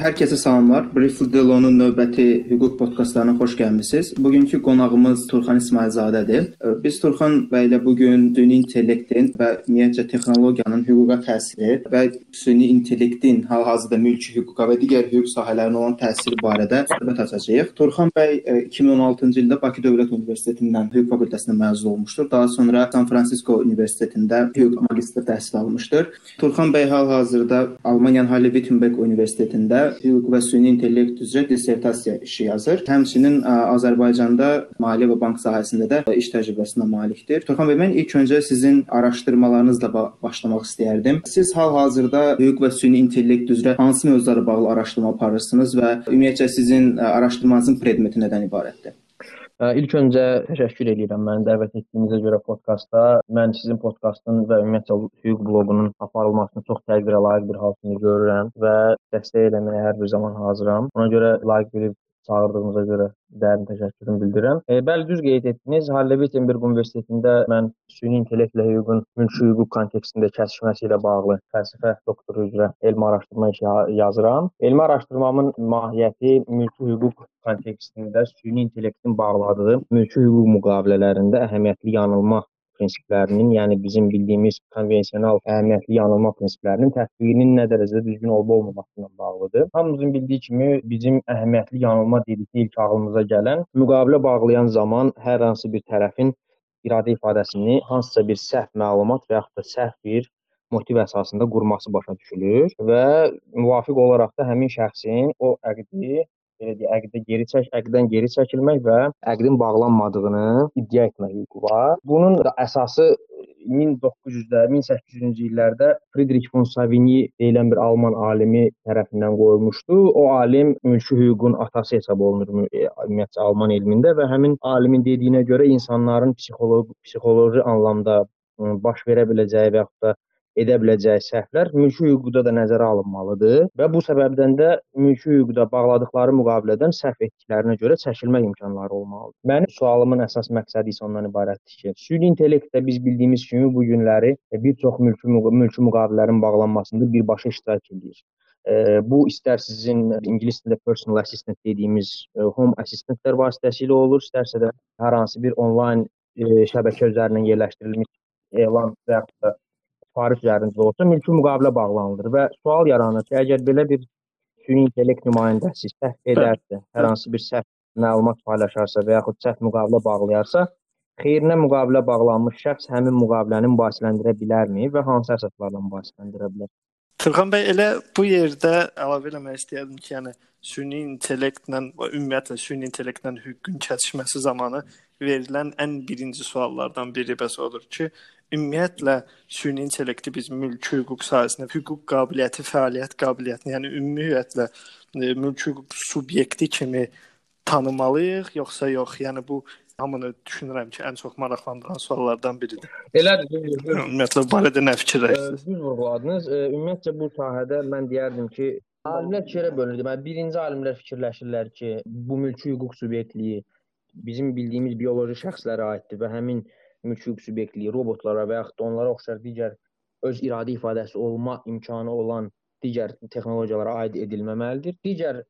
Hər kəsə salamlar. Brief Delonun növbəti hüquq podkastlarına xoş gəlmisiniz. Bugünkü qonağımız Turxan İsmailzadədir. Biz Turxan bəylə bu gün süni intellektin və ümumiyyətcə texnologiyanın hüquqa təsiri və süni intellektin hal-hazırda mülki hüquqa və digər hüquq sahələrinə olan təsiri barədə söhbət açacağıq. Turxan bəy 2016-cı ildə Bakı Dövlət Universitetindən hüquq fakültəsindən məzun olmuşdur. Daha sonra San Francisco Universitetində hüquq magistr təhsili almışdır. Turxan bəy hal-hazırda Almaniyanın Halle-Wittenberg Universitetində hüquq və süni intellekt üzrə dissertasiya işi yazır. Həmçinin Azərbaycanda maliyyə və bank sahəsində də iş təcrübəsinə malikdir. Turxan bəy, mən ilk öncə sizin araşdırmalarınızla başlamaq istəyərdim. Siz hal-hazırda hüquq və süni intellekt üzrə hansı mövzulara bağlı araşdırma aparırsınız və ümumiyyətcə sizin araşdırmanızın predmeti nədən ibarətdir? İlk öncə təşəkkür edirəm məni dəvət etdiyinizə görə podkastda. Mən sizin podkastın və ümumiyyətlə hüquq bloqunun aparılmasını çox təqdirə layiq bir hal kimi görürəm və dəstək eləməyə hər bir zaman hazıram. Ona görə layiq bilib çağırdığınıza görə dərin təşəkkürümü bildirirəm. E, bəli, düz qeyd etdiniz. Halle-Wittenberg Universitetində mən süni intellektlə hüququn mülki hüquq kontekstində kəsişməsi ilə bağlı fəlsəfə doktoru üzrə elmi araşdırma işi yazıram. Elmi araşdırmamın mahiyyəti mülki hüquq kontekstində süni intellektin bağladığı mülki hüquq müqavilələrində əhəmiyyətli yanılma prinsiplərinin, yəni bizim bildiyimiz konvensional əhəmiyyətli yanılma prinsiplərinin tətbiqinin nə dərəcədə düzgün olub-olmaması ilə bağlıdır. Hamımızın bildiyi kimi bizim əhəmiyyətli yanılma dedikdə ilk ağlımıza gələn müqavilə bağlayan zaman hər hansı bir tərəfin iradə ifadəsini hansısa bir səhv məlumat və yaxud da səhv bir motiv əsasında qurması başa düşülür və müvafiq olaraq da həmin şəxsin o əqdi belə deyək, əqdə geri çək, əqdən geri çəkilmək və əqdin bağlanmadığını iddia etmək hüququ var. Bunun da əsası 1900-də, 1800-cü illərdə Friedrich von Savigny deyilən bir alman alimi tərəfindən qoyulmuşdu. O alim mülki hüququn atası hesab olunur e, ümumiyyətcə alman elmində və həmin alimin dediyinə görə insanların psixoloji psixoloji anlamda baş verə biləcəyi və yaxud da edə biləcəyi səhvlər mülki hüquqda da nəzərə alınmalıdır və bu səbəbdən də mülki hüquqda bağladıkları müqavilədən səhv etdiklərinə görə çəkilmə imkanları olmalıdır. Mənim sualımın əsas məqsədi isə ondan ibarətdir ki, süni intellektdə biz bildiyimiz kimi bu günləri bir çox mülki mülki müqavilələrin bağlanmasında birbaşa iştirak edir. Bu istər sizin ingilis dilində personal assistant dediyimiz home assistantlar vasitəsilə olur, istərsə də hər hansı bir onlayn şəbəkə üzərindən yerləşdirilmiş elan və da sifariş üzərində olsa mülki müqavilə bağlanılır və sual yaranır ki, əgər belə bir süni intellekt nümayəndəsi səhv edərsə, hər hansı bir səhv məlumat paylaşarsa və yaxud səhv müqavilə bağlayarsa, xeyrinə müqavilə bağlanmış şəxs həmin müqaviləni mübahisələndirə bilərmi və hansı əsaslarla mübahisələndirə bilər? Turğan bəy, elə bu yerdə əlavə eləmək istəyirdim ki, yəni süni intellektlə və ümumiyyətlə süni intellektlə hüququn kəsişməsi zamanı verilən ən birinci suallardan biri bəs odur ki, ümumiyyətlə süni intellekti biz mülki hüquq sahəsində hüquq qabiliyyəti, fəaliyyət qabiliyyətini, yəni ümumiyyətlə e, mülki hüquq subyekti kimi tanımalıyıq, yoxsa yox? Yəni bu hamını düşünürəm ki, ən çox maraqlandıran suallardan biridir. Elədir. Ümumiyyətlə bu barədə nə fikirləşirsiniz? Düz vurğuladınız. Ümumiyyətcə bu sahədə mən deyərdim ki, alimlər fikirə bölünür. Deməli, birinci alimlər fikirləşirlər ki, bu mülki hüquq subyektliyi bizim bildiyimiz bioloji şəxslərə aiddir və həmin mülki hüquq subyektliyi robotlara və yaxud da onlara oxşar digər öz iradə ifadəsi olma imkanı olan digər texnologiyalara aid edilməməlidir. Digər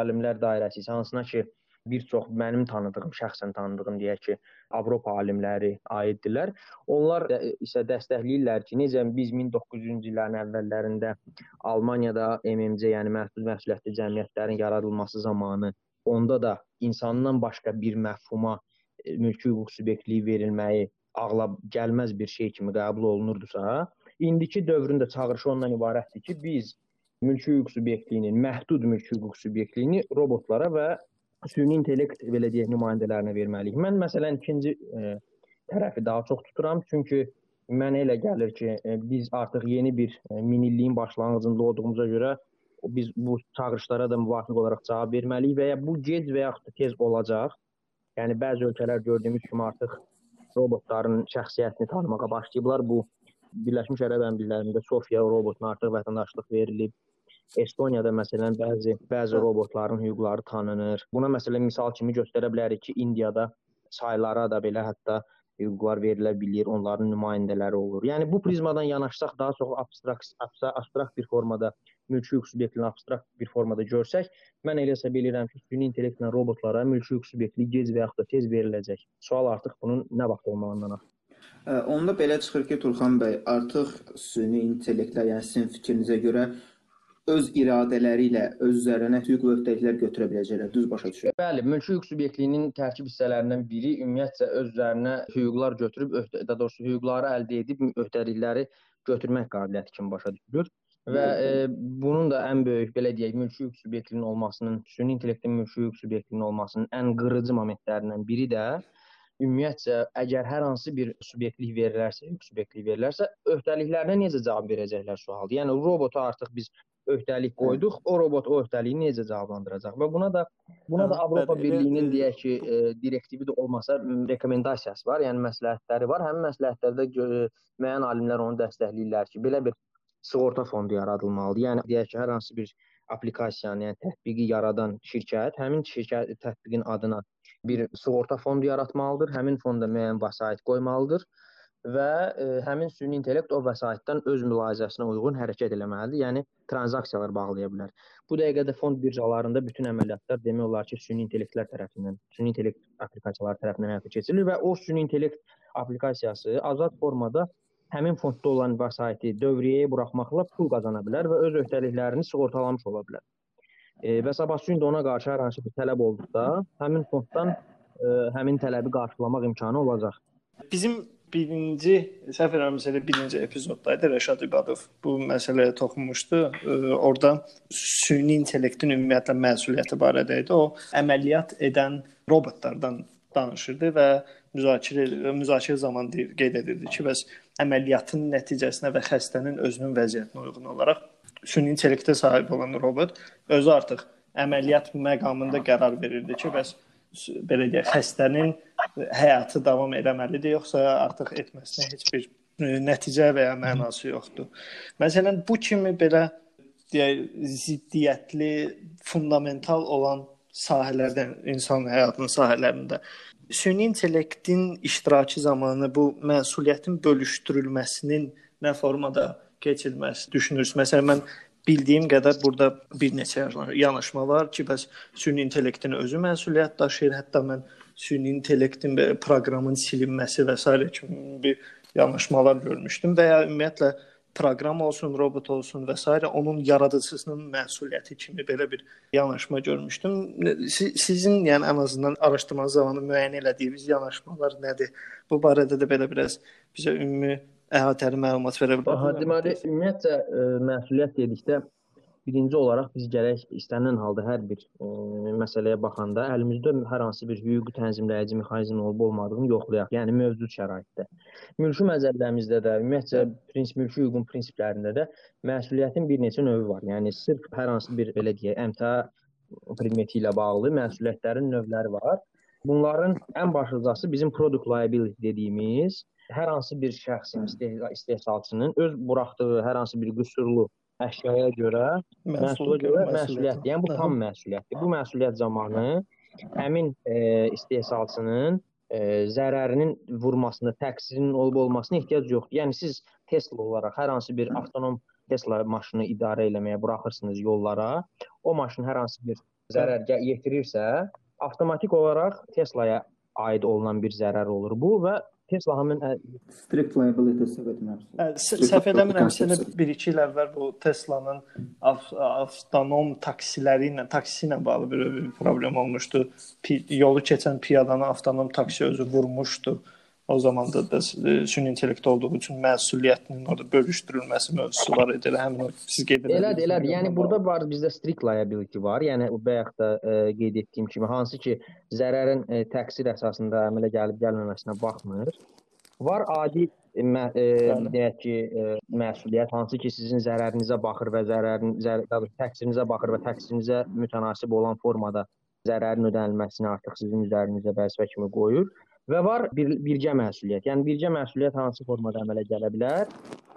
alimlər dairəsi isə hansına ki bir çox mənim tanıdığım, şəxsən tanıdığım deyək ki, Avropa alimləri aiddirlər. Onlar da, isə dəstəkləyirlər ki, necə biz 1900-cü illərin əvvəllərində Almaniyada MMC, yəni məhdud məsuliyyətli cəmiyyətlərin yaradılması zamanı onda da insandan başqa bir məfhuma mülki hüquq subyektliyi verilməyi ağla gəlməz bir şey kimi qəbul olunurdusa, indiki dövrün də çağırışı ondan ibarətdir ki, biz mülki hüquq subyektliyinin, məhdud mülki hüquq subyektliyini robotlara və süni intellekt belə deyək nümayəndələrinə verməliyik. Mən məsələn ikinci e, tərəfi daha çox tuturam, çünki mənə elə gəlir ki, e, biz artıq yeni bir e, minilliyin başlanğıcında olduğumuza görə biz bu çağırışlara da müvafiq olaraq cavab verməliyik və ya bu gec və yaxud da tez olacaq. Yəni bəzi ölkələr gördüyümüz kimi artıq robotların şəxsiyyətini tanımağa başlayıblar. Bu Birləşmiş Ərəb Əmirliklərində Sofiya robotuna artıq vətəndaşlıq verilib. Estoniyada məsələn bəzi bəzi robotların hüquqları tanınır. Buna məsələn misal kimi göstərə bilərik ki, İndiyada çaylara da belə hətta hüquqlar verilə bilir, onların nümayəndələri olur. Yəni bu prizmadan yanaşsaq daha çox abstrakt abstrakt bir formada mülki hüquq subyektini abstrakt bir formada görsək, mən elə hesab edirəm ki, süni intellektlə robotlara mülki hüquq subyektliyi gec və yaxud da tez veriləcək. Sual artıq bunun nə vaxt olmağından asılıdır. Onda belə çıxır ki, Turxan bəy, artıq süni intellektlər, yəni sizin fikrinizə görə öz iradələri ilə öz üzərinə hüquq və öhdəliklər götürə biləcəklər. Düz başa düşürəm. Bəli, mülki hüquq subyektliğinin tərkib hissələrindən biri ümumiyyətcə öz üzərinə hüquqlar götürüb, öhdə, daha doğrusu hüquqları əldə edib öhdəlikləri götürmək qabiliyyəti kimi başa düşülür. Və e, bunun da ən böyük, belə deyək, mülki hüquq subyektinin olmasının, süni intellektin mülki hüquq subyektinin olmasının ən qırıcı momentlərindən biri də ümumiyyətcə əgər hər hansı bir subyektlik verilərsə, hüquq subyektliyi verilərsə, öhdəliklərinə necə cavab verəcəklər sualdır. Yəni robota artıq biz öhdəlik qoyduq, o robot o öhdəliyi necə cavablandıracaq? Və buna da buna da Avropa Birliyinin deyək ki, e, direktivi də olmasa rekomendasiyası var, yəni məsləhətləri var. Həmin məsləhətlərdə müəyyən alimlər onu dəstəkləyirlər ki, belə bir sığorta fondu yaradılmalıdır. Yəni deyək ki, hər hansı bir applikasiyanı, yəni tətbiqi yaradan şirkət həmin şirkət tətbiqin adına bir sığorta fondu yaratmalıdır. Həmin fonda müəyyən vəsait qoymalıdır və e, həmin süni intellekt o vəsaitdən öz mülahizəsinə uyğun hərəkət etməlidir. Yəni tranzaksiyalar bağlaya bilər. Bu dəqiqədə fond birjalarında bütün əməliyyatlar demək olar ki, süni intellektlər tərəfindən, süni intellekt applikasiyaları tərəfindən həyata keçirilir və o süni intellekt applikasiyası azad formada həmin fondda olan vəsaiti dövriyyəyə buraxmaqla pul qazana bilər və öz öhdəliklərini sığortalamış ola bilər. E, və sabahçı gün də ona qarşı hər hansı bir tələb olduqda, həmin fonddan e, həmin tələbi qarşılamaq imkanı olacaq. Bizim birinci, səhv eləmirəmsə elə birinci epizoddaydı Rəşad İbadov bu məsələyə toxunmuşdu. E, orada süni intellektin ümumiyyətlə məsuliyyəti barədə idi. O əməliyyat edən robotlardan danışırdı və müzakirə müzakirə zamanı deyir, qeyd edirdi ki, bəs əməliyyatın nəticəsinə və xəstənin özünün vəziyyətinə uyğun olaraq süni intellektə sahib olan robot özü artıq əməliyyat məqamında qərar verirdi ki, bəs belə deyək, xəstənin həyatı davam etməlidir yoxsa artıq etməsinə heç bir e, nəticə və ya mənası yoxdur. Məsələn, bu kimi belə deyək, ziddiyyətli, fundamental olan sahələrdən, insan həyatının sahələrində süni intellektin iştirakı zamanı bu məsuliyyətin bölüşdürülməsinin nə formada keçilməsi düşünürsüz? Məsələn, mən bildiyim qədər burada bir neçə yanaşma var ki, bəs süni intellektin özü məsuliyyət daşıyır. Hətta mən süni intellektin proqramın silinməsi və s. kimi bir yanaşmalar görmüşdüm və ya ümumiyyətlə proqram olsun, robot olsun və s. onun yaradıcısının məsuliyyəti kimi belə bir yanaşma görmüşdüm. Sizin, yəni ən azından araşdırma zamanı müəyyən elədiyiniz yanaşmalar nədir? Bu barədə də belə biraz bizə ümumi əhatəli məlumat verə bilərsiniz? Deməli, ümumiyyətcə ə, e, məsuliyyət dedikdə birinci olaraq biz gərək istənilən halda hər bir e, məsələyə baxanda əlimizdə hər hansı bir hüquqi tənzimləyici mexanizm olub olmadığını yoxlayaq. Yəni mövcud şəraitdə. Mülki məcəllərimizdə də, ümumiyyətcə prinsip mülki hüququn prinsiplərində də məsuliyyətin bir neçə növü var. Yəni sırf hər hansı bir belə deyək, əmtəa predmeti ilə bağlı məsuliyyətlərin növləri var. Bunların ən başlıcası bizim product liability dediyimiz hər hansı bir şəxsin istehsalçının öz buraxdığı hər hansı bir qüsurlu əşyaya görə məhsula görə məsuliyyətdir. Yəni bu tam məsuliyyətdir. Bu məsuliyyət zamanı həmin e, istehsalçının e, zərərinin vurmasına, təqsirinin olub-olmasına ehtiyac yoxdur. Yəni siz Tesla olaraq hər hansı bir avtonom Tesla maşını idarə eləməyə buraxırsınız yollara, o maşın hər hansı bir zərər yetirirsə, avtomatik olaraq Teslaya aid olunan bir zərər olur bu və Tesla həmin strict liability səhv etmirəmsə. Səhv eləmirəmsə, 1-2 il əvvəl bu Tesla-nın av avtonom taksiləri ilə, taksi ilə bağlı bir, bir problem olmuşdu. Pi yolu keçən piyadanı avtonom taksi özü vurmuşdu. O zaman da, da süni intellekt olduğu üçün məsuliyyətinin orada bölüşdürülməsi mövzusu var idi. Həmin o siz qeyd edirsiniz. Elədir, elədir. Yəni burada var bizdə strict liability var. Yəni bayaq da e, qeyd etdiyim kimi hansı ki zərərin e, təqsir əsasında əmələ gəlib gəlməməsinə baxmır. Var adi e, mə, ə, deyək ki, ə, məsuliyyət hansı ki sizin zərərinizə baxır və zərərin zər, təqsirinizə baxır və təqsirinizə mütənasib olan formada zərərin ödənilməsini artıq sizin üzərinizə vəzifə kimi qoyur. Və var bir birgə məsuliyyət. Yəni birgə məsuliyyət hansı formada əmələ gələ bilər?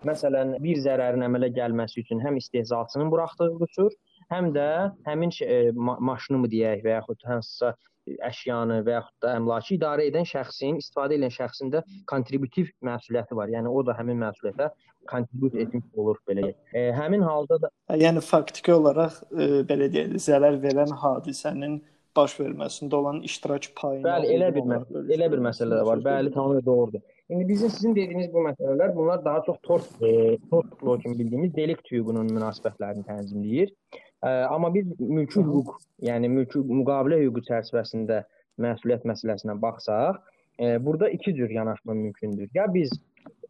Məsələn, bir zərərin əmələ gəlməsi üçün həm istehsalçının buraxdığı qüsur, həm də həmin şey, ma maşını mı deyək və yaxud hansısa əşyanı və yaxud da əmlakı idarə edən şəxsin, istifadə edən şəxsin də kontributiv məsuliyyəti var. Yəni o da həmin məsuliyyətə kontribut etmiş olur belə. E, həmin halda da yəni faktiki olaraq e, belə deyək, zərər verən hadisənin baş verməsində olan iştirak payını Bəli, elə bir məsələ, elə bir məsələ də var. Bəli, tamamilə doğrudur. İndi bizim sizin dediyiniz bu məsələlər bunlar daha çox tort e, tort hüququ kimi bildiyimiz delikt hüququnun münasibətlərini tənzimləyir. E, amma biz mülki hüquq, yəni mülki müqavilə hüququ çərçivəsində məsuliyyət məsələsinə baxsaq, e, burada iki cür yanaşma mümkündür. Ya biz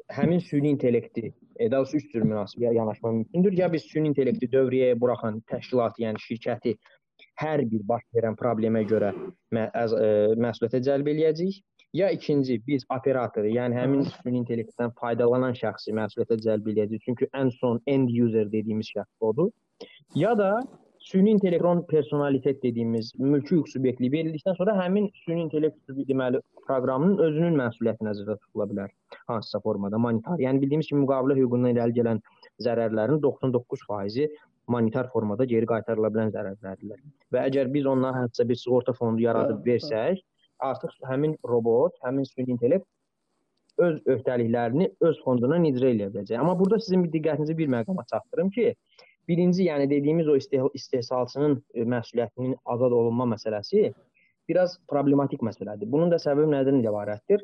həmin süni intellekti, e, daha doğrusu üç cür münasib yanaşma mümkündür. Ya biz süni intellekti dövriyyəyə buraxan təşkilatı, yəni şirkəti hər bir baş verən problemə görə mə əz, ə, e, məsuliyyətə cəlb eləyəcəyik. Ya ikinci biz operatoru, yəni həmin süni intellektdən faydalanan şəxsi məsuliyyətə cəlb eləyəcəyik. Çünki ən son end user dediyimiz şəxs odur. Ya da süni intellekton personalitet dediyimiz mülki hüquq subyektliyi verildikdən sonra həmin süni intellekt deməli proqramının özünün məsuliyyəti nəzərdə tutula bilər. Hansısa formada monetar. Yəni bildiyimiz kimi müqavilə hüququndan irəli gələn zərərlərin 99%-i monetar formada geri qaytarıla bilən zərərlərdirlər. Və əgər biz onlara hətta bir sığorta fondu yaradıb versək, artıq həmin robot, həmin süni intellekt öz öhdəliklərini öz fonduna icra edə biləcək. Amma burada sizin bir diqqətinizi bir məqama çatdırım ki, birinci, yəni dediyimiz o istehsalçının e, məsuliyyətinin azad olunma məsələsi biraz problematik məsələdir. Bunun da səbəbi nədən ibarətdir?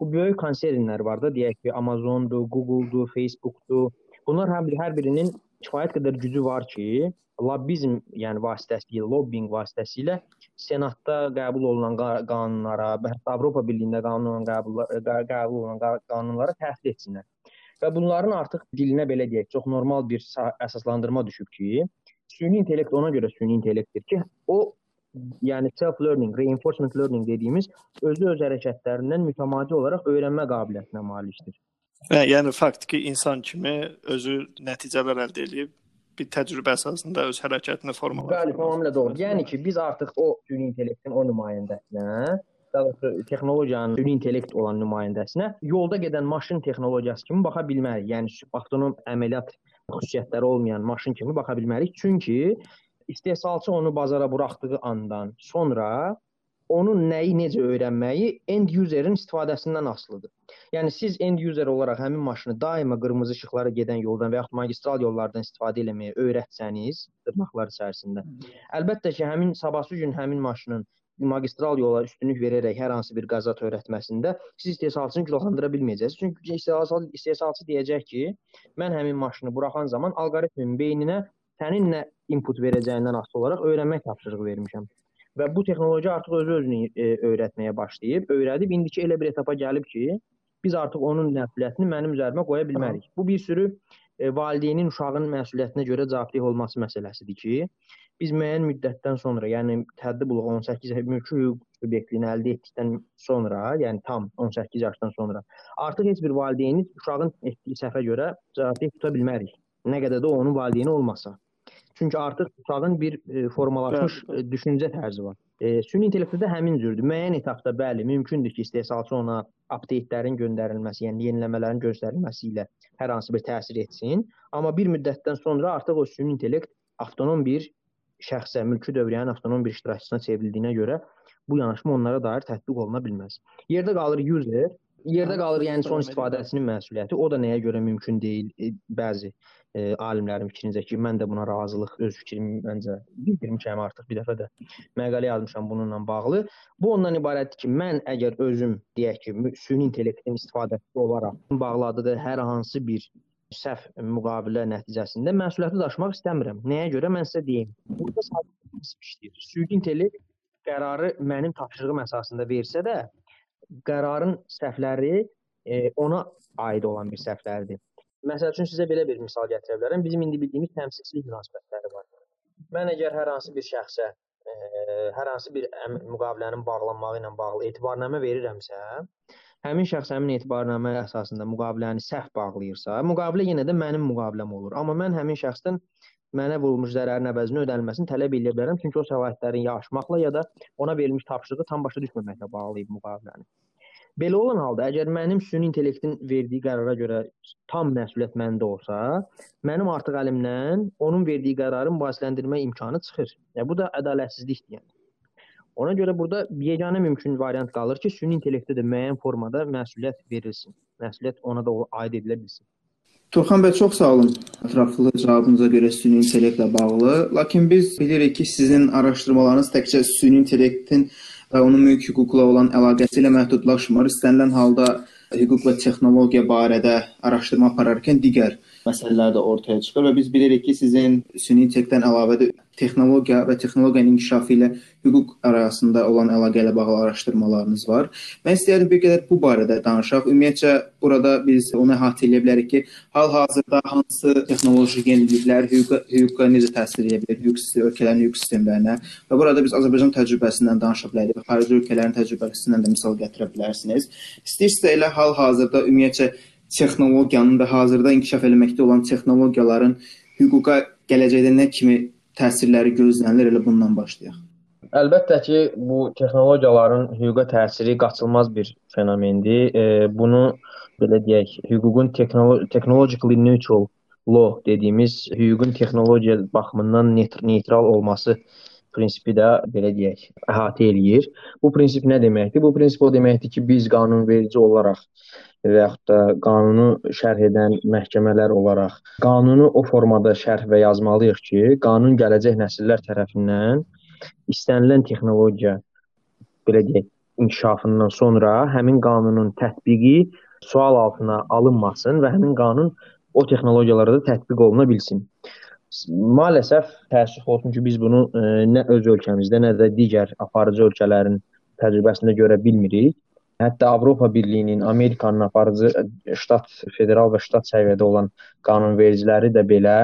Bu böyük konsernlər var da, deyək ki, Amazondur, Googledur, Facebookdur. Bunlar hər, bir, hər birinin kifayət qədər gücü var ki, lobbizm, yəni vasitəsilə, lobbinq vasitəsilə Senatda qəbul olunan qanunlara, hətta Avropa Birliyində qanun qəbul qəbul olunan qanunlara təsir etsinlər. Və bunların artıq dilinə belə deyək, çox normal bir əsaslandırma düşüb ki, süni intellekt ona görə süni intellektdir ki, o yəni self learning, reinforcement learning dediyimiz özü öz hərəkətlərindən mütəmadi olaraq öyrənmə qabiliyyətinə malikdir. Və yəni faktiki insan kimi özü nəticələr əldə edib bir təcrübə əsasında öz hərəkətini formalaşdırır. Bəli, tamamilə doğru. Yəni ki, biz artıq o süni intellektin o nümayəndəsinə, daha doğrusu texnologiyanın süni intellekt olan nümayəndəsinə yolda gedən maşın texnologiyası kimi baxa bilmərik. Yəni avtonom əməliyyat xüsusiyyətləri olmayan maşın kimi baxa bilmərik. Çünki istehsalçı onu bazara buraxdığı andan sonra onun nəyi necə öyrənməyi end userin istifadəsindən asılıdır. Yəni siz end user olaraq həmin maşını daima qırmızı işıqlara gedən yoldan və yaxud magistral yollardan istifadə etməyi öyrətsəniz, dırnaqlar içərisində. Əlbəttə ki, həmin sabahsı gün həmin maşının magistral yola üstünlük verərək hər hansı bir qaza törətməsində siz istehsalçını günahlandıra bilməyəcəksiniz. Çünki istehsalçı istehsalçı deyəcək ki, mən həmin maşını buraxan zaman alqoritmin beyninə sənin nə input verəcəyindən asılı olaraq öyrənmək tapşırığı vermişəm. Və bu texnologiya artıq özü özünü e, öyrətməyə başlayıb, öyrədib indiki elə bir etapa gəlib ki, biz artıq onun məsuliyyətini mənim üzərimə qoya bilmərik. Bu bir sürü e, valideynin uşağın məsuliyyətinə görə cavabdeh olması məsələsidir ki, biz müəyyən müddətdən sonra, yəni tədbir buluq 18 mülki hüquq subyektliyini əldə etdikdən sonra, yəni tam 18 yaşdan sonra, artıq heç bir valideyni uşağın etdiyi səhvə görə cavabdeh tuta bilmərik. Nə qədər də onun valideyni olmasa. Çünki artıq uşağın bir e, formalaşmış e, düşüncə tərzi var. E, süni intellektdə həmin cürdür. Müəyyən etapda bəli, mümkündür ki, istehsalçı ona update-lərin göndərilməsi, yəni yeniləmələrin göstərilməsi ilə hər hansı bir təsir etsin, amma bir müddətdən sonra artıq o süni intellekt avtonom bir şəxsə, mülki dövriyyənin avtonom bir iştirakçısına çevrildiyinə görə bu yanaşma onlara dair tətbiq oluna bilməz. Yerdə qalır user, yerdə qalır yəni son istifadəçinin məsuliyyəti. O da nəyə görə mümkün deyil? E, bəzi e, alimlərin fikrincə ki, mən də buna razılıq öz fikrimi məncə bildirmişəm artıq bir dəfə də məqalə yazmışam bununla bağlı. Bu ondan ibarətdir ki, mən əgər özüm deyək ki, süni intellektin istifadəçisi olaraq bağladığı hər hansı bir səhv müqavilə nəticəsində məsuliyyəti daşımaq istəmirəm. Nəyə görə mən sizə deyim. Burada sadəcə işləyir. Süni intellekt qərarı mənim tapşırığım əsasında versə də, qərarın səhvləri e, ona aid olan bir səhvlərdir. Məsəl üçün sizə belə bir misal gətirə bilərəm. Bizim indi bildiyimiz təmsilçilik münasibətləri var. Mən əgər hər hansı bir şəxsə ə, e, hər hansı bir müqavilənin bağlanmağı ilə bağlı etibarnamə verirəmsə, həmin şəxs həmin etibarnamə əsasında müqaviləni səhv bağlayırsa, müqavilə yenə də mənim müqaviləm olur. Amma mən həmin şəxsdən mənə vurulmuş zərərin əvəzinə ödənilməsini tələb edə bilərəm, çünki o səlahiyyətlərini ya aşmaqla ya da ona verilmiş tapşırığı tam başa düşməməklə bağlayıb müqaviləni. Belə olan halda, əgər mənim süni intellektin verdiyi qərara görə tam məsuliyyət məndə olsa, mənim artıq əlimdən onun verdiyi qərarın mübahisələndirmə imkanı çıxır. Yəni bu da ədalətsizlikdir yəni. Ona görə burada yeganə mümkün variant qalır ki, süni intellektə də müəyyən formada məsuliyyət verilsin. Məsuliyyət ona da aid edilə bilsin. Turxan bəy çox sağ olun ətraflı cavabınıza görə süni intellektlə bağlı. Lakin biz bilirik ki, sizin araşdırmalarınız təkcə süni intellektin və onun mülk hüquqla olan əlaqəsi ilə məhdudlaşmır. İstənilən halda hüquq və texnologiya barədə araşdırma apararkən digər məsələlər də ortaya çıxır və biz bilirik ki, sizin süni intellektdən əlavə də texnologiya və texnologiyanın inkişafı ilə hüquq arasında olan əlaqə ilə bağlı araşdırmalarınız var. Mən istəyirəm bir qədər bu barədə danışaq. Ümumiyyətcə burada biz onu əhatə edə bilərik ki, hal-hazırda hansı texnoloji yeniliklər hüquqa, hüquqa necə təsir edə bilər, hüquq sistemi, ölkələrin hüquq sistemlərinə və burada biz Azərbaycan təcrübəsindən danışa bilərik, xarici ölkələrin təcrübəsindən də misal gətirə bilərsiniz. İstəyirsə elə hal-hazırda ümumiyyətcə texnologiyanın və hazırda inkişaf etməkdə olan texnologiyaların hüquqa gələcəkdə nə kimi təsirləri gözlənilir, elə bundan başlayaq. Əlbəttə ki, bu texnologiyaların hüquqa təsiri qaçılmaz bir fenomendir. E, bunu belə deyək, hüququn technologically neutral law dediyimiz hüququn texnologiya baxımından neytral olması prinsipi də belə deyək, əhatə eləyir. Bu prinsip nə deməkdir? Bu prinsip o deməkdir ki, biz qanunverici olaraq və yaxud da qanunu şərh edən məhkəmələr olaraq qanunu o formada şərh və yazmalıyıq ki, qanun gələcək nəsillər tərəfindən istənilən texnologiya belə deyək, inkişafından sonra həmin qanunun tətbiqi sual altına alınmasın və həmin qanun o texnologiyalarda tətbiq oluna bilsin. Maalesef təəssüf olsun ki, biz bunu ə, e, nə öz ölkəmizdə, nə də digər aparıcı ölkələrin təcrübəsində görə bilmirik. Hətta Avropa Birliyinin, Amerikanın aparıcı ştat, federal və ştat səviyyədə olan qanunvericiləri də belə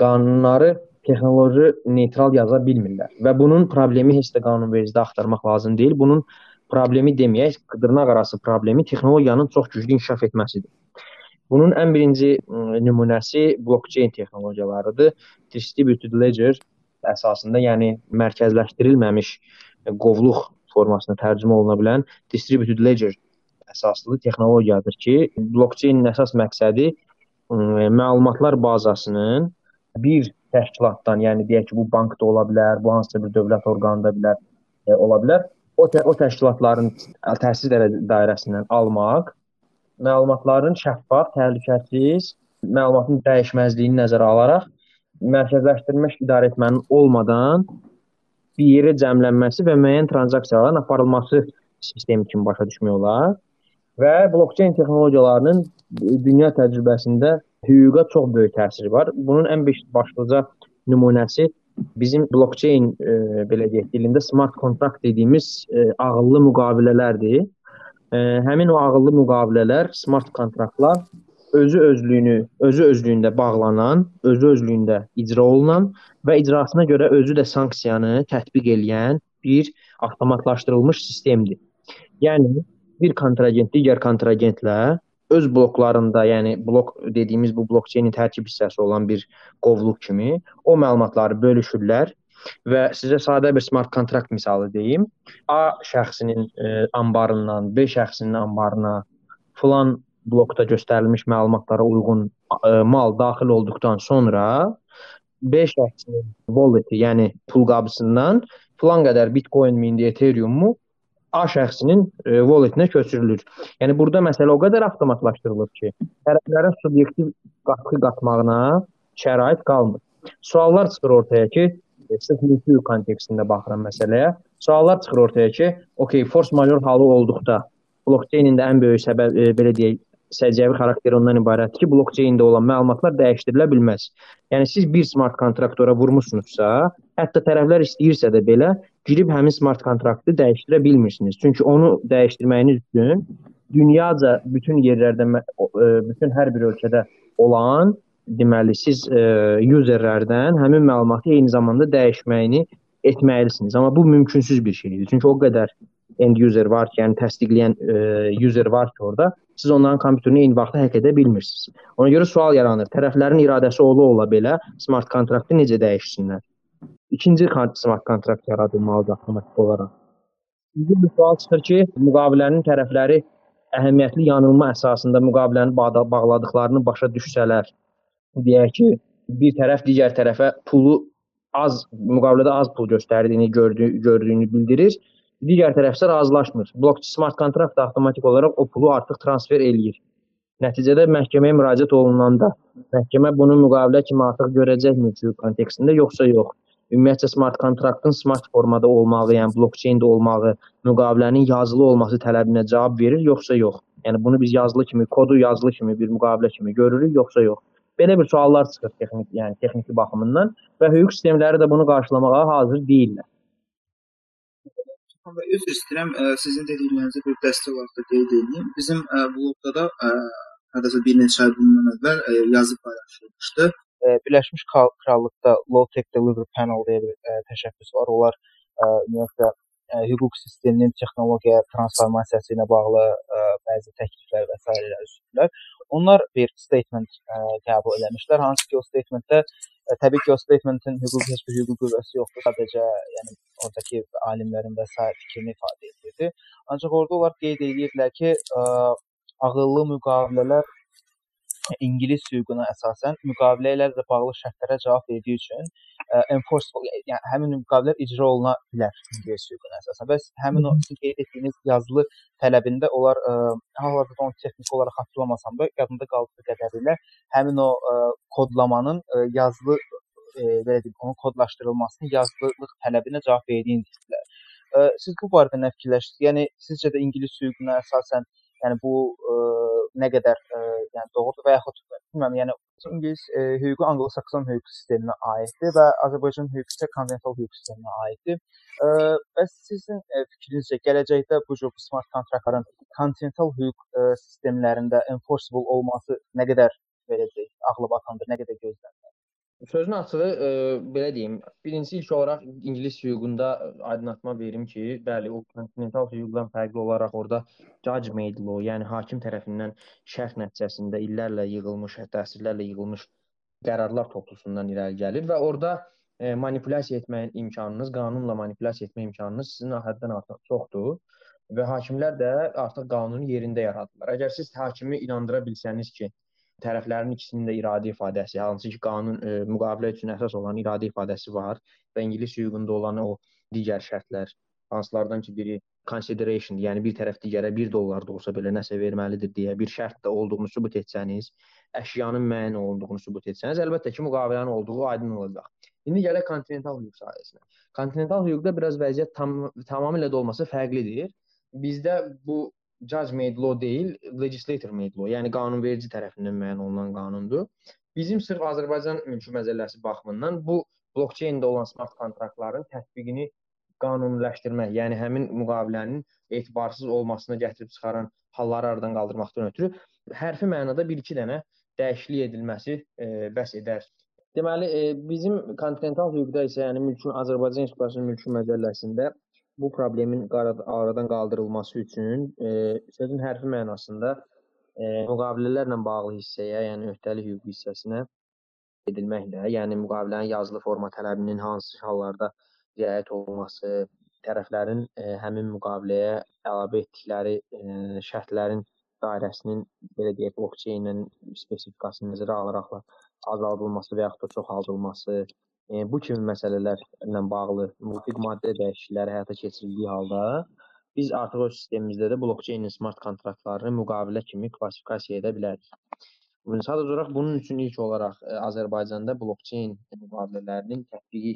qanunları texnoloji neytral yaza bilmirlər və bunun problemi heç də qanunvericidə axtarmaq lazım deyil. Bunun problemi deməyək, dırnaq arası problemi texnologiyanın çox güclü inkişaf etməsidir. Bunun ən birinci nümunəsi blockchain texnologiyalarıdır. Distributed ledger əsasında, yəni mərkəzləşdirilməmiş qovluq formasına tərcümə oluna bilən distributed ledger əsaslı texnologiyadır ki, blockchain-in əsas məqsədi məlumatlar bazasının bir təşkilatdan, yəni deyək ki, bu bankda ola bilər, bu hansısa bir dövlət orqanında bilər, ə, ola bilər. O tə o təşkilatların təsir dairəsindən almaq, məlumatların şəffaf, təhlükəsiz, məlumatın dəyişməzliyini nəzərə alaraq mərkəzləşdirilmiş idarəetmənin olmadan bir yerə cəmlənməsi və müəyyən tranzaksiyaların aparılması sistemi kimi başa düşmək olar. Və blockchain texnologiyalarının dünya təcrübəsində hüquqa çox böyük təsiri var. Bunun ən başlıca nümunəsi bizim blockchain e, belə deyək dilində smart contract dediyimiz e, ağıllı müqavilələrdir. E, həmin o ağıllı müqavilələr, smart kontraktlar özü özlüyünü, özü özlüyündə bağlanan, özü özlüyündə icra olunan və icrasına görə özü də sanksiyanı tətbiq edən bir avtomatlaşdırılmış sistemdir. Yəni bir kontragent digər kontragentlə öz bloklarında, yəni blok dediyimiz bu blockchain-in tərkib hissəsi olan bir qovluq kimi o məlumatları bölüşürlər və sizə sadə bir smart kontrakt misalı deyim. A şəxsinin e, anbarından B şəxsinin anbarına filan blokda göstərilmiş məlumatlara uyğun ə, e, mal daxil olduqdan sonra B şəxsinin wallet-i, yəni pul qabısından filan qədər Bitcoin mi, indi Ethereum mu A şəxsinin e, wallet-inə köçürülür. Yəni burada məsələ o qədər avtomatlaşdırılıb ki, tərəflərin subyektiv qatqı qatmağına şərait qalmır. Suallar çıxır ortaya ki, e, sırf hüquq kontekstində baxıram məsələyə. Suallar çıxır ortaya ki, okey, force majeure halı olduqda blockchain-in də ən böyük səbəb e, belə deyək, səciyyəvi xarakteri ondan ibarətdir ki, blockchain-də olan məlumatlar dəyişdirilə bilməz. Yəni siz bir smart kontrakt ora vurmusunuzsa, hətta tərəflər istəyirsə də belə girib həmin smart kontraktı dəyişdirə bilmirsiniz. Çünki onu dəyişdirməyiniz üçün dünyaca bütün yerlərdə e, bütün hər bir ölkədə olan deməli siz e, userlərdən həmin məlumatı eyni zamanda dəyişməyini etməlisiniz. Amma bu mümkünsüz bir şeydir. Çünki o qədər end user var ki, yəni təsdiqləyən e, user var ki, orada siz onların kompüterini eyni vaxtda hək edə bilmirsiniz. Ona görə sual yaranır. Tərəflərin iradəsi ola-ola belə smart kontraktı necə dəyişsinlər? İkinci smart kontrakt yaradılmalıdır avtomatik olaraq. Bir sual çıxır ki, müqavilənin tərəfləri əhəmiyyətli yanılma əsasında müqaviləni bağladıqlarını başa düşsələr, deyək ki, bir tərəf digər tərəfə pulu az müqavilədə az pul göstərdiyini gördüyü, gördüyünü bildirir. Digər tərəf isə razılaşmır. Blockchain smart kontrakt avtomatik olaraq o pulu artıq transfer eləyir. Nəticədə məhkəməyə müraciət olunanda məhkəmə bunu müqavilə kimi artıq görəcəkmi ki, kontekstində yoxsa yox. Ümumiyyətcə smart kontraktın smart formada olmağı, yəni blockchain-də olmağı, müqavilənin yazılı olması tələbinə cavab verir yoxsa yox. Yəni bunu biz yazılı kimi, kodu yazılı kimi bir müqavilə kimi görürük yoxsa yox. Belə bir suallar çıxır texnik, yəni texniki baxımından və hüquq sistemləri də bunu qarşılamağa hazır deyillər. Və üzr istəyirəm, ə, sizin dediklərinizə bir dəstək olaraq da qeyd edeyim. Bizim ə, blogda da ə, hardasa bir neçə ay bundan əvvəl ə, yazı paylaşılmışdı. Ə, Birləşmiş Krallıqda Law Tech Delivery Panel deyə bir ə, təşəbbüs var. Onlar ə, ümumiyyətlə ə, hüquq sisteminin texnologiya transformasiyası ilə bağlı ə, bəzi təkliflər və sairələr üstündülər. Onlar bir statement ə, qəbul etmişlər. Hansı ki, o statementdə təbii ki, o statementin hüquqi heç bir hüquqi qüvvəsi yoxdur. Sadəcə, yəni oradakı alimlərin və sair fikrini ifadə edirdi. Ancaq orada onlar qeyd edirdilər ki, ə, ağıllı müqavilələr ingilis hüququna əsasən müqavilə ilə də bağlı şərtlərə cavab verdiyi üçün ə, enforceable, yəni həmin müqavilələr icra oluna bilər ingilis hüququna əsasən. Və həmin o sizin qeyd etdiyiniz yazılı tələbində onlar hal-hazırda onu texniki olaraq xatırlamasam da yadımda qaldığı qədərilə həmin o ə, kodlamanın ə, yazılı e, belə deyim, onun kodlaşdırılmasının yazılılıq tələbinə cavab verdiyini dedilər. E, siz bu barədə nə fikirləşirsiniz? Yəni sizcə də ingilis hüququna əsasən, yəni bu e, nə qədər e, yəni doğrudur və yaxud bilmirəm, yəni ingilis e, hüququ Anglo-Sakson hüquq sisteminə aiddir və Azərbaycan hüququ isə konvensional hüquq sisteminə aiddir. E, bəs sizin e, fikrinizcə gələcəkdə bu cür smart kontraktların kontinental hüquq e, sistemlərində enforceable olması nə qədər verəcək, ağlı batandır, nə qədər gözlənilir? Sözün açığı, e, belə deyim, birinci ilk olaraq ingilis hüququnda aydınlatma verim ki, bəli, o kontinental hüquqdan fərqli olaraq orada judge made law, yəni hakim tərəfindən şərh nəticəsində illərlə yığılmış, hətta əsrlərlə yığılmış qərarlar toplusundan irəli gəlir və orada e, manipulyasiya etməyin imkanınız, qanunla manipulyasiya etmə imkanınız sizin həddən artıq çoxdur və hakimlər də artıq qanunu yerində yaradırlar. Əgər siz hakimi inandıra bilsəniz ki, tərəflərin ikisinin də iradə ifadəsi, hansı ki qanun e, müqavilə üçün əsas olan iradə ifadəsi var və ingilis hüququnda olan o digər şərtlər, hansılardan ki biri consideration, yəni bir tərəf digərə 1 dollar da olsa belə nəsə verməlidir deyə bir şərt də olduğunu sübut etsəniz, əşyanın müəyyən olunduğunu sübut etsəniz, əlbəttə ki, müqavilənin olduğu aydın olacaq. İndi gələk kontinental hüquq sahəsinə. Kontinental hüquqda biraz vəziyyət tam tamamilə də olmasa fərqlidir. Bizdə bu judge made law deyil, legislator made law, yəni qanunverici tərəfindən müəyyən olunan qanundur. Bizim sırf Azərbaycan mülki məzəlləsi baxımından bu blockchain-də olan smart kontraktların tətbiqini qanuniləşdirmək, yəni həmin müqavilənin etibarsız olmasına gətirib çıxaran halları aradan qaldırmaqdan ötürü hərfi mənada 1-2 dənə dəyişiklik edilməsi e, bəs edər. Deməli, e, bizim kontinental hüquqda isə, yəni mülki Azərbaycan Respublikasının mülki məcəlləsində bu problemin aradan qaldırılması üçün e, sözün hərfi mənasında e, müqavilələrlə bağlı hissəyə, yəni öhdəlik hüquq hissəsinə edilməklə, yəni müqavilənin yazılı forma tələbinin hansı hallarda riayət olunması, tərəflərin e, həmin müqaviləyə əlavə etdikləri e, şərtlərin dairəsinin belə deyək blockchain ilə spesifikasını nəzərə alaraq azaldılması və yaxud da çoxaldılması, e, bu kimi məsələlərlə bağlı müvafiq maddə dəyişiklikləri həyata keçirildiyi halda biz artıq öz sistemimizdə də blockchain smart kontraktlarını müqavilə kimi klassifikasiya edə bilərik. Sadəcə olaraq bunun üçün ilk olaraq ə, e, Azərbaycanda blockchain müqavilələrinin tətbiqi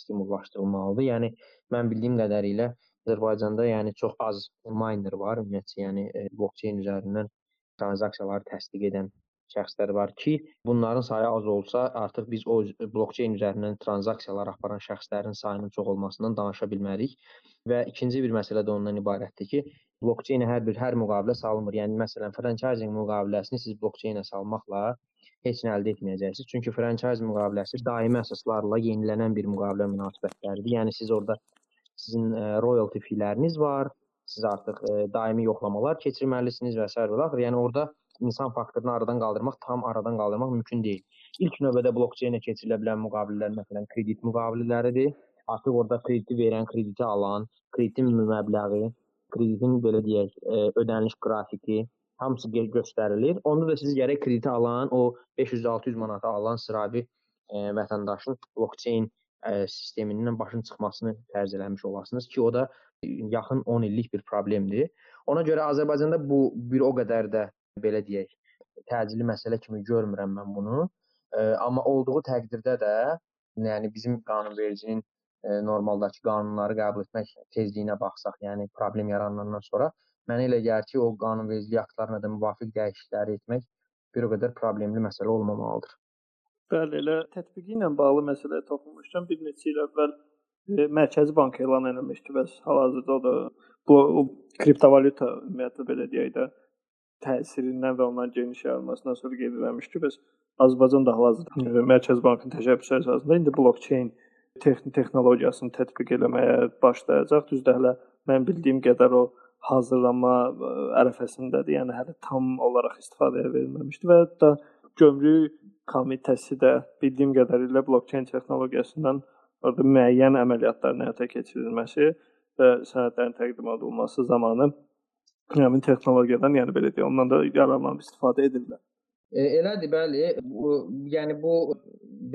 stimullaşdırılmalıdır. Yəni mən bildiyim qədərilə Azərbaycanda yəni çox az miner var, ümumiyyətcə, yəni e, blockchain üzərindən tranzaksiyaları təsdiq edən şəxslər var ki, bunların sayı az olsa, artıq biz o blockchain üzərindən tranzaksiyalar aparan şəxslərin sayının çox olmasından danışa bilmərik. Və ikinci bir məsələ də ondan ibarətdir ki, blockchain-ə hər bir hər müqavilə salınmır. Yəni məsələn, franchising müqaviləsini siz blockchain-ə salmaqla heç nə əldə etməyəcəksiniz. Çünki franchise müqaviləsi daimi əsaslarla yenilənən bir müqavilə münasibətləridir. Yəni siz orada sizin ə, royalty fee-ləriniz var, siz artıq ə, daimi yoxlamalar keçirməlisiniz və s. və axır. Yəni orada insan faktorunu aradan qaldırmaq, tam aradan qaldırmaq mümkün deyil. İlk növbədə blokçeynə keçirilə bilən müqavilələr məsələn kredit müqavilələridir. Artıq orada krediti verən, krediti alan, kreditin məbləği, kreditin belə deyək, e, ödəniş qrafiki hamısı göstərilir. Onda da siz gərək krediti alan, o 500-600 manata alan sıravi e, vətəndaşın blokçeyn ə, sistemindən başın çıxmasını fərz eləmiş olasınız ki, o da yaxın 10 illik bir problemdir. Ona görə Azərbaycanda bu bir o qədər də belə deyək, təcili məsələ kimi görmürəm mən bunu. Amma olduğu təqdirdə də, yəni bizim qanunvericinin ə, normaldakı qanunları qəbul etmək tezliyinə baxsaq, yəni problem yaranandan sonra mənə elə gəlir ki, o qanunvericilik aktlarına da müvafiq dəyişiklikləri etmək bir o qədər problemli məsələ olmamalıdır. Bəli, elə tətbiqi ilə bağlı məsələyə toxunmuşdum. Bir neçə il əvvəl e, Mərkəzi Bank elan etmişdi və hal-hazırda da bu kriptovalyuta ümumiyyətlə belə deyək də təsirindən və ondan geniş yayılmasından sonra qeyd edilmişdi. Bəs Azərbaycan da hal-hazırda Mərkəzi Bankın təşəbbüsü əsasında indi blockchain texnologiyasını tətbiq etməyə başlayacaq. Düzdür, hələ mən bildiyim qədər o hazırlanma ərəfəsindədir. Yəni hələ tam olaraq istifadəyə verilməmişdi və hətta gömrük komitəsi də bildiyim qədərilə blockchain texnologiyasından orada müəyyən əməliyyatların həyata keçirilməsi və sənədlərin təqdim olunması zamanı həmin texnologiyadan, yəni belə deyək, ondan da yararlanıb istifadə edirlər. E, elədir, bəli. Bu, yəni bu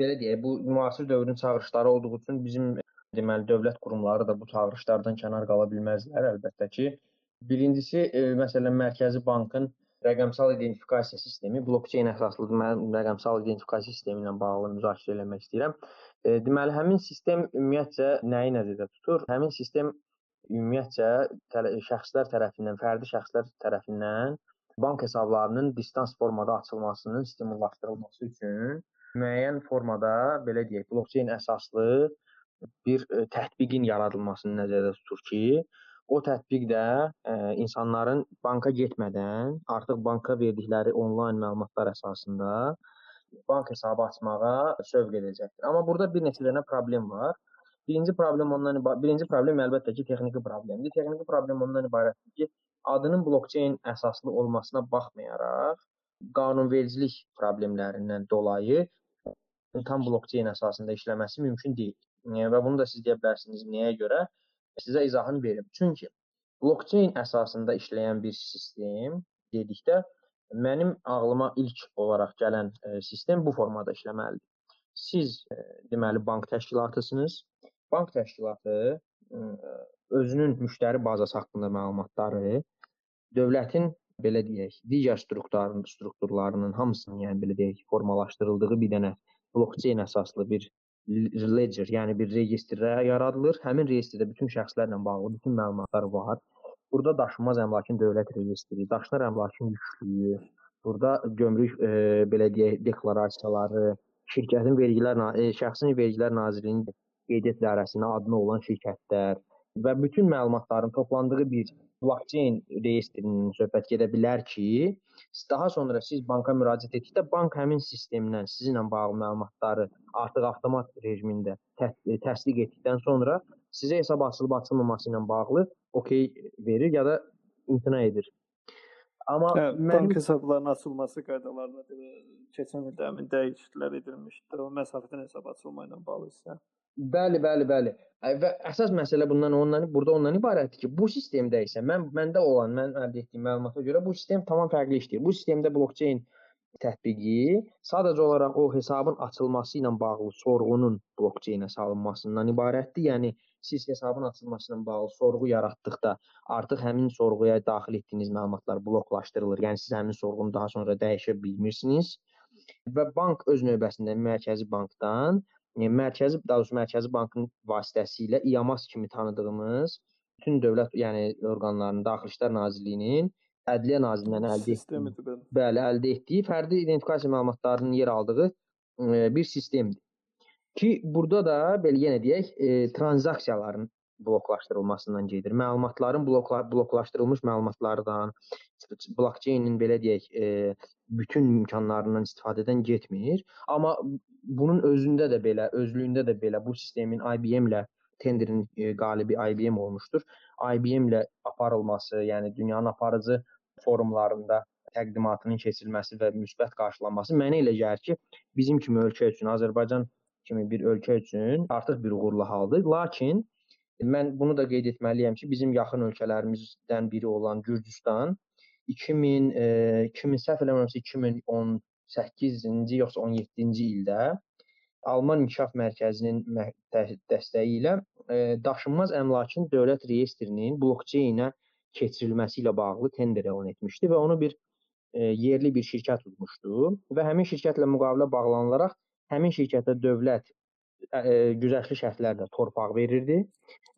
belə deyək, bu müasir dövrün çağırışları olduğu üçün bizim deməli dövlət qurumları da bu çağırışlardan kənar qala bilməzlər əlbəttə ki. Birincisi, e, məsələn, Mərkəzi Bankın rəqəmsal identifikasiya sistemi, blockchain əsaslı mən rəqəmsal identifikasiya sistemi ilə bağlı müzakirə etmək istəyirəm. E, deməli həmin sistem ümumiyyətcə nəyi nəzərdə tutur? Həmin sistem ümumiyyətcə şəxslər tərəfindən, fərdi şəxslər tərəfindən bank hesablarının distans formada açılmasının stimullaşdırılması üçün müəyyən formada belə deyək, blockchain əsaslı bir e, tətbiqin yaradılmasını nəzərdə tutur ki, O tətbiq də ə, e, insanların banka getmədən artıq banka verdikləri onlayn məlumatlar əsasında bank hesabı açmağa sövq edəcəkdir. Amma burada bir neçə dənə problem var. Birinci problem ondan birinci problem əlbəttə ki, texniki problemdir. Texniki problem ondan ibarətdir ki, adının blockchain əsaslı olmasına baxmayaraq qanunvericilik problemlərindən dolayı tam blockchain əsasında işləməsi mümkün deyil. Və bunu da siz deyə bilərsiniz nəyə görə? Sizə izahını verim. Çünki blockchain əsasında işləyən bir sistem dedikdə mənim ağlıma ilk olaraq gələn e, sistem bu formada işləməlidir. Siz e, deməli bank təşkilatısınız. Bank təşkilatı e, özünün müştəri bazası haqqında məlumatları dövlətin belə deyək, digər strukturların strukturlarının hamısının, yəni belə deyək, formalaşdırıldığı bir dənə blockchain əsaslı bir ledger, yəni bir registr yaradılır. Həmin reyestrdə bütün şəxslərlə bağlı bütün məlumatlar var. Burada daşınmaz əmlakın dövlət reyestri, daşınar əmlakın yüklüyü, burada gömrük e, belə deyək deklarasiyaları, şirkətin vergilər e, şəxsin vergilər Nazirliyinin qeydiyyat dairəsində adına olan şirkətlər və bütün məlumatların toplandığı bir blockchain reyestrindən söhbət gedə bilər ki, daha sonra siz banka müraciət etdikdə bank həmin sistemdən sizinlə bağlı məlumatları artıq avtomat rejimində tə təsdiq etdikdən sonra sizə hesab açılıb açılmaması ilə bağlı okey verir ya da imtina edir. Amma hə, mənim... bank hesablarının açılması qaydalarına görə keçən ildə həmin dəyişikliklər edilmişdi. O məsafədən hesab açılma ilə bağlı isə. Bəli, bəli, bəli. Və əsas məsələ bundan ondan burada ondan ibarətdir ki, bu sistemdə isə mən məndə olan, mən əldə etdiyim məlumata görə bu sistem tamam fərqli işləyir. Bu sistemdə blockchain tətbiqi sadəcə olaraq o hesabın açılması ilə bağlı sorğunun blockchainə salınmasından ibarətdir. Yəni siz hesabın açılması ilə bağlı sorğu yaratdıqda artıq həmin sorğuya daxil etdiyiniz məlumatlar bloklaşdırılır. Yəni siz həmin sorğunu daha sonra dəyişə bilmirsiniz. Və bank öz növbəsində Mərkəzi Bankdan yəni mərkəzi, daha doğrusu Mərkəzi Bankın vasitəsilə İAMAS kimi tanıdığımız bütün dövlət, yəni orqanlarının, Daxili İşlər Nazirliyinin Ədliyyə Nazirliyindən əldə etdiyi, bəli, əldə etdiyi fərdi identifikasiya məlumatlarının yer aldığı e, bir sistemdir. Ki burada da belə yenə deyək, e, tranzaksiyaların bloklaşdırılmasından gedir. Məlumatların blokla bloklaşdırılmış məlumatlardan, blockchain-in belə deyək, e, bütün imkanlarından istifadədən getmir. Amma bunun özündə də belə, özlüyündə də belə bu sistemin IBM-lə tenderin e, qalibi IBM olmuşdur. IBM-lə aparılması, yəni dünyanın aparıcı forumlarında təqdimatının keçirilməsi və müsbət qarşılanması mənə elə gəlir ki, bizim kimi ölkə üçün, Azərbaycan kimi bir ölkə üçün artıq bir uğurlu haldır. Lakin mən bunu da qeyd etməliyəm ki, bizim yaxın ölkələrimizdən biri olan Gürcüstan 2000 e, 2000 səhv eləmirəmsə 2018-ci yoxsa 17-ci ildə Alman İnkişaf Mərkəzinin dəstəyi ilə daşınmaz əmlakın dövlət reyestrinin blokçeynə keçirilməsi ilə bağlı tender elan etmişdi və onu bir yerli bir şirkət tutmuşdu və həmin şirkətlə müqavilə bağlanılaraq həmin şirkətə dövlət güzəştli şərtlərlə torpaq verirdi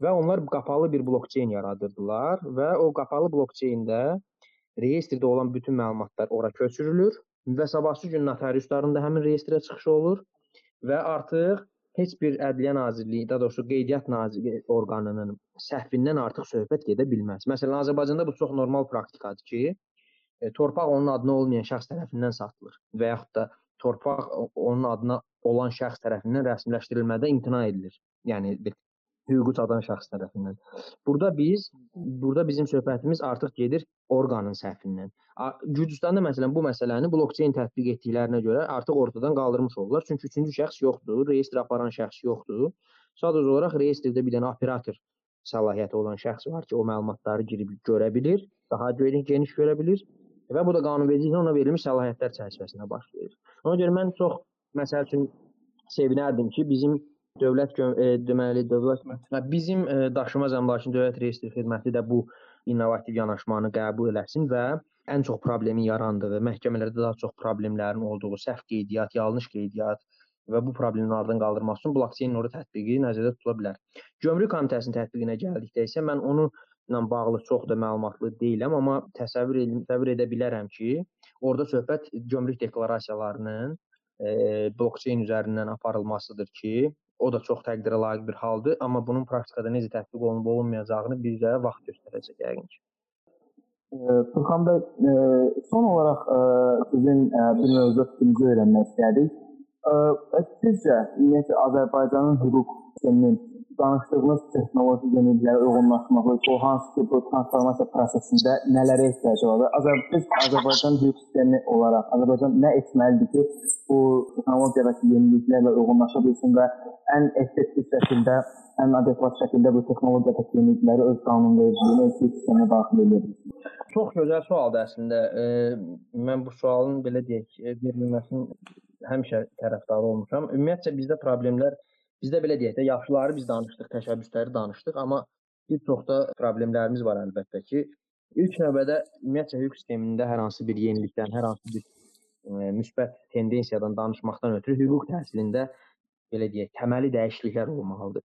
və onlar qapalı bir blokçeyn yaradırdılar və o qapalı blokçeyndə reyestrdə olan bütün məlumatlar ora köçürülür və sabahsı gün notariusların da həmin reyestrə çıxışı olur və artıq heç bir Ədliyyə Nazirliyi, daha doğrusu Qeydiyyat Nazirliyi orqanının səhvindən artıq söhbət gedə bilməz. Məsələn, Azərbaycanda bu çox normal praktikadır ki, e, torpaq onun adına olmayan şəxs tərəfindən satılır və yaxud da torpaq onun adına olan şəxs tərəfindən rəsmiləşdirilmədə imtina edilir. Yəni bir hüququ çatan şəxs tərəfindən. Burada biz burada bizim söhbətimiz artıq gedir orqanın səhvindən. Gürcüstanda məsələn bu məsələni blokçeyn tətbiq etdiklərinə görə artıq ortadan qaldırmış oldular. Çünki üçüncü şəxs yoxdur, reyestr aparan şəxs yoxdur. Sadəcə olaraq reyestrdə bir dənə operator səlahiyyəti olan şəxs var ki, o məlumatları girib görə bilir, daha geniş görə bilir və bu da qanunvericiliklə ona verilmiş səlahiyyətlər çərçivəsində baş verir. Ona görə mən çox məsəl üçün sevinərdim ki, bizim Dövlət e, deməli dövlət hə, bizim e, daşınmaz əmlakın dövlət reyestri xidməti də bu innovativ yanaşmanı qəbul eləsin və ən çox problemin yarandığı, məhkəmələrdə daha çox problemlərin olduğu səhv qeydiyyat, yanlış qeydiyyat və bu problemin aradan qaldırılması üçün blockchain orada tətbiqi nəzərdə tutula bilər. Gömrük komitəsinin tətbiqinə gəldikdə isə mən onu ilə bağlı çox da məlumatlı deyiləm, amma təsəvvür edim, təsəvvür edə bilərəm ki, orada söhbət gömrük deklarasiyalarının e, blockchain üzərindən aparılmasıdır ki, O da çox təqdirə layiq bir haldır, amma bunun praktikada necə tətbiq olunub olunmayacağını bizə vaxt göstərəcək yəqin ki. Furxan bəy, son olaraq sizin bir mövzu fikrinizi öyrənmək istərdik. Sizcə, ümumiyyətlə Azərbaycanın hüquq sisteminin danışdığınız texnoloji yeniliklərə uyğunlaşması, o hansı ki, bu transformasiya prosesində nələrə ehtiyac var? Azərbaycan Azərbaycan hüquq sistemi olaraq Azərbaycan nə etməlidir ki, bu texnologiyadakı yeniliklərlə uyğunlaşa bilsin və ən effektiv şəkildə, ən adekvat şəkildə bu texnologiyadakı yenilikləri öz qanunvericiliyinə, öz sisteminə daxil edə bilsin? Çox gözəl sualdır əslində. E, mən bu sualın belə deyək, verilməsinin həmişə tərəfdarı olmuşam. Ümumiyyətcə bizdə problemlər Bizdə belə deyək də, yaxşıları biz danışdıq, təşəbbüsləri danışdıq, amma bir çox da problemlərimiz var əlbəttə ki, ilk növbədə ümumiyyətcə hüquq sistemində hər hansı bir yenilikdən, hər hansı bir e, müsbət tendensiyadan danışmaqdan ötürü hüquq təhsilində belə deyək, təməli dəyişikliklər olmalıdır.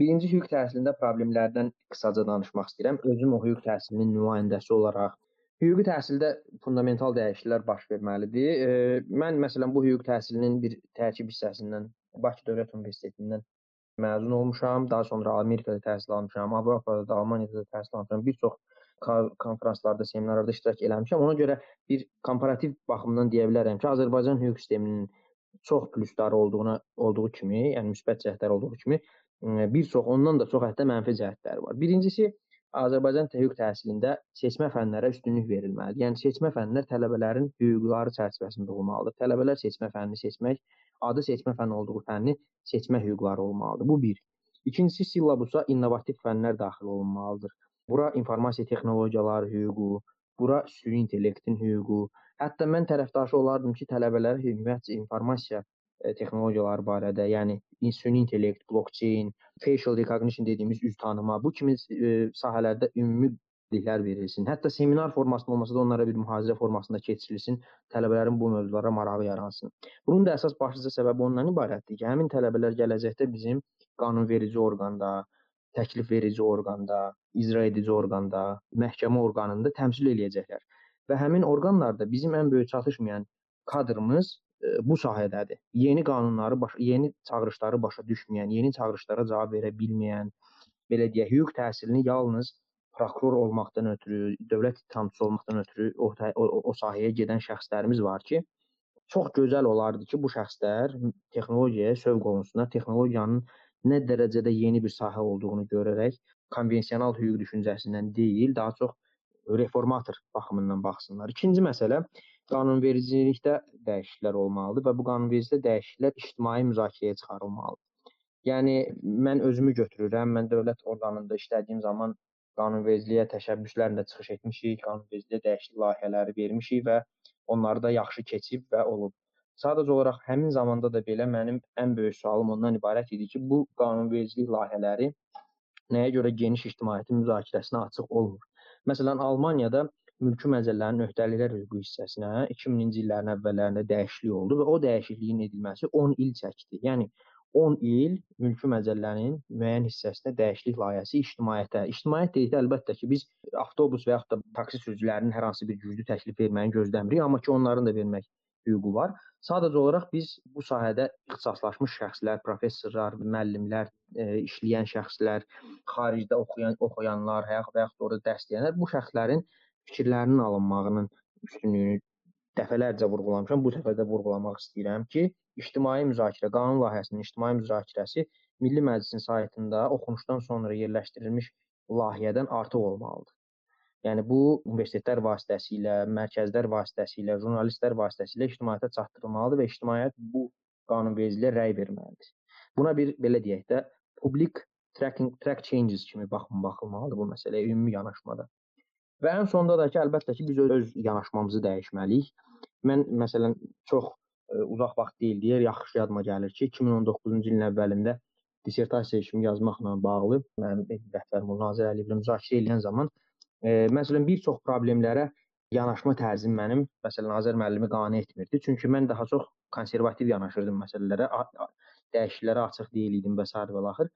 Birinci hüquq təhsilində problemlərdən qısaca danışmaq istəyirəm. Özüm o hüquq təhsilinin nümayəndəsi olaraq hüquqi təhsildə fundamental dəyişikliklər baş verməlidir. E, mən məsələn bu hüquq təhsilinin bir tərkib hissəsindən Bakı Dövlət Universitetindən məzun olmuşam. Daha sonra Amerikada təhsil almışam, Avropada da, Almaniyada da təhsil almışam. Bir çox konfranslarda, seminarlarda iştirak eləmişəm. Ona görə bir komparativ baxımdan deyə bilərəm ki, Azərbaycan hüquq sisteminin çox plusları olduğuna olduğu kimi, yəni müsbət cəhətləri olduğu kimi, bir çox ondan da çox hətta mənfi cəhətləri var. Birincisi, Azərbaycan hüquq təhsilində seçmə fənlərə üstünlük verilməlidir. Yəni seçmə fənlər tələbələrin hüquqları çərçivəsində olmalıdır. Tələbələr seçmə fənnini seçmək adı seçmə fənni olduğu fənni seçmə hüquqları olmalıdır. Bu bir. İkincisi sillabusa innovativ fənlər daxil olunmalıdır. Bura informasiya texnologiyaları hüququ, bura süni intellektin hüququ. Hətta mən tərəfdaşı olardım ki, tələbələrə ümumiyyətcə informasiya texnologiyaları barədə, yəni süni intellekt, blockchain, facial recognition dediyimiz üz tanıma, bu kimi e, sahələrdə ümumi biliklər verilsin. Hətta seminar formasında olmasa da onlara bir mühazirə formasında keçirilsin, tələbələrin bu mövzulara marağı yaransın. Bunun da əsas başlıca səbəbi ondan ibarətdir ki, həmin tələbələr gələcəkdə bizim qanunverici orqanda, təklif verici orqanda, icra edici orqanda, məhkəmə orqanında təmsil eləyəcəklər. Və həmin orqanlarda bizim ən böyük çatışmayan kadrımız e, bu sahədədir. Yeni qanunları, baş, yeni çağırışları başa düşməyən, yeni çağırışlara cavab verə bilməyən, belə deyək, hüquq təhsilini yalnız prokuror olmaqdan ötürü, dövlət ittihamçısı olmaqdan ötürü o, o, o sahəyə gedən şəxslərimiz var ki, çox gözəl olardı ki, bu şəxslər texnologiyaya sövq olunsunlar, texnologiyanın nə dərəcədə yeni bir sahə olduğunu görərək konvensional hüquq düşüncəsindən deyil, daha çox reformator baxımından baxsınlar. İkinci məsələ qanunvericilikdə dəyişikliklər olmalıdır və bu qanunvericilikdə dəyişikliklər ictimai müzakirəyə çıxarılmalıdır. Yəni mən özümü götürürəm. Mən dövlət orqanında işlədiyim zaman qanunvericiliyə təşəbbüslərlə çıxış etmişik, qanunvericiliyə dəyişiklik layihələri vermişik və onları da yaxşı keçib və olub. Sadəcə olaraq həmin zamanda da belə mənim ən böyük sualım ondan ibarət idi ki, bu qanunvericilik layihələri nəyə görə geniş ictimaiyyətin müzakirəsinə açıq olmur? Məsələn, Almaniyada mülki məcəllərin öhdəliklər hüququ hissəsinə 2000-ci illərin əvvəllərində dəyişiklik oldu və o dəyişikliyin edilməsi 10 il çəkdi. Yəni 10 il mülki məcəllənin müəyyən hissəsinə dəyişiklik layihəsi ictimaiyyətə. İctimaiyyət dedikdə əlbəttə ki, biz avtobus və yaxud da taksi sürücülərinin hər hansı bir güclü təklif verməyini gözləmirik, amma ki, onların da vermək hüququ var. Sadəcə olaraq biz bu sahədə ixtisaslaşmış şəxslər, professorlar, müəllimlər, e, işləyən şəxslər, xaricdə oxuyan oxuyanlar, və yaxud orada dərs deyənlər bu şəxslərin fikirlərinin alınmağının üstünlüyünü dəfələrcə vurğulamışam. Bu dəfə də vurğulamaq istəyirəm ki, ictimai müzakirə, qanun layihəsinin ictimai müzakirəsi Milli Məclisin saytında oxunuşdan sonra yerləşdirilmiş layihədən artıq olmalıdır. Yəni bu universitetlər vasitəsilə, mərkəzlər vasitəsilə, jurnalistlər vasitəsilə ictimaiyyətə çatdırılmalıdır və ictimaiyyət bu qanunvericiliyə rəy verməlidir. Buna bir belə deyək də, public tracking track changes kimi baxım baxılmalıdır bu məsələyə ümumi yanaşmada. Və ən sonda da ki, əlbəttə ki, biz öz, öz yanaşmamızı dəyişməliyik. Mən məsələn çox ə, e, uzaq vaxt deyil deyə yaxşı yadıma gəlir ki, 2019-cu ilin əvvəlində dissertasiya işimi yazmaqla bağlı mənim rəhbərim Nazir Əliyevlə müzakirə edən zaman e, məsələn bir çox problemlərə yanaşma tərzim mənim məsələn Azər müəllimi qane etmirdi. Çünki mən daha çox konservativ yanaşırdım məsələlərə, dəyişikliklərə açıq deyil idim və s. və axır.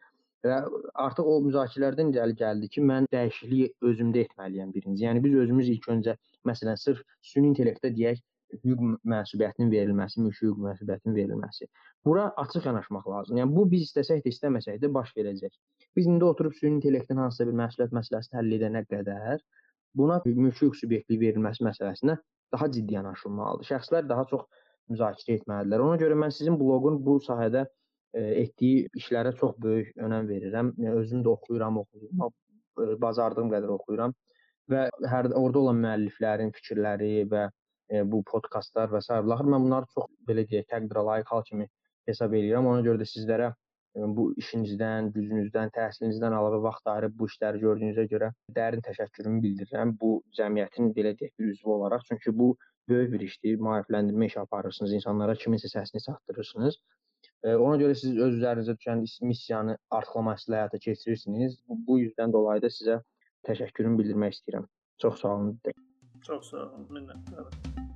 Və artıq o müzakirələrdən irəli gəldi ki, mən dəyişikliyi özümdə etməliyəm birinci. Yəni biz özümüz ilk öncə məsələn sırf süni intellektə deyək hüquq mənsubiyyətinin verilməsi, mülki hüquq mənsubiyyətinin verilməsi. Bura açıq yanaşmaq lazımdır. Yəni bu biz istəsək də, istəməsək də baş verəcək. Biz indi oturub süni intellektin hansısa bir məsuliyyət məsələsini həll edənə qədər buna mülki hüquq subyektliyi verilməsi məsələsinə daha ciddi yanaşılmalıdır. Şəxslər daha çox müzakirə etməlidirlər. Ona görə mən sizin bloqun bu sahədə etdiyi işlərə çox böyük önəm verirəm. Özüm də oxuyuram, oxuyuram, bacardığım qədər oxuyuram və hər orada olan müəlliflərin fikirləri və bu podkastlar və s. Baxır mən bunları çox belə deyək, təqdirə layiq hal kimi hesab edirəm. Ona görə də sizlərə bu işinizdən, gücünüzdən, təhsilinizdən əlavə vaxt ayırıb bu işləri gördüyünüzə görə dərin təşəkkürümü bildirirəm. Bu cəmiyyətin belə deyək bir üzvü olaraq, çünki bu böyük bir işdir. Maarifləndirmə işi aparırsınız, insanlara kiminsə səsini çatdırırsınız. Ona görə siz öz üzərinizə düşən missiyanı üçün həyata keçirirsiniz. Bu yüzdən dolayı da sizə təşəkkürümü bildirmək istəyirəm. Çox sağ olun. Çox sağ olun. Minnətdaram.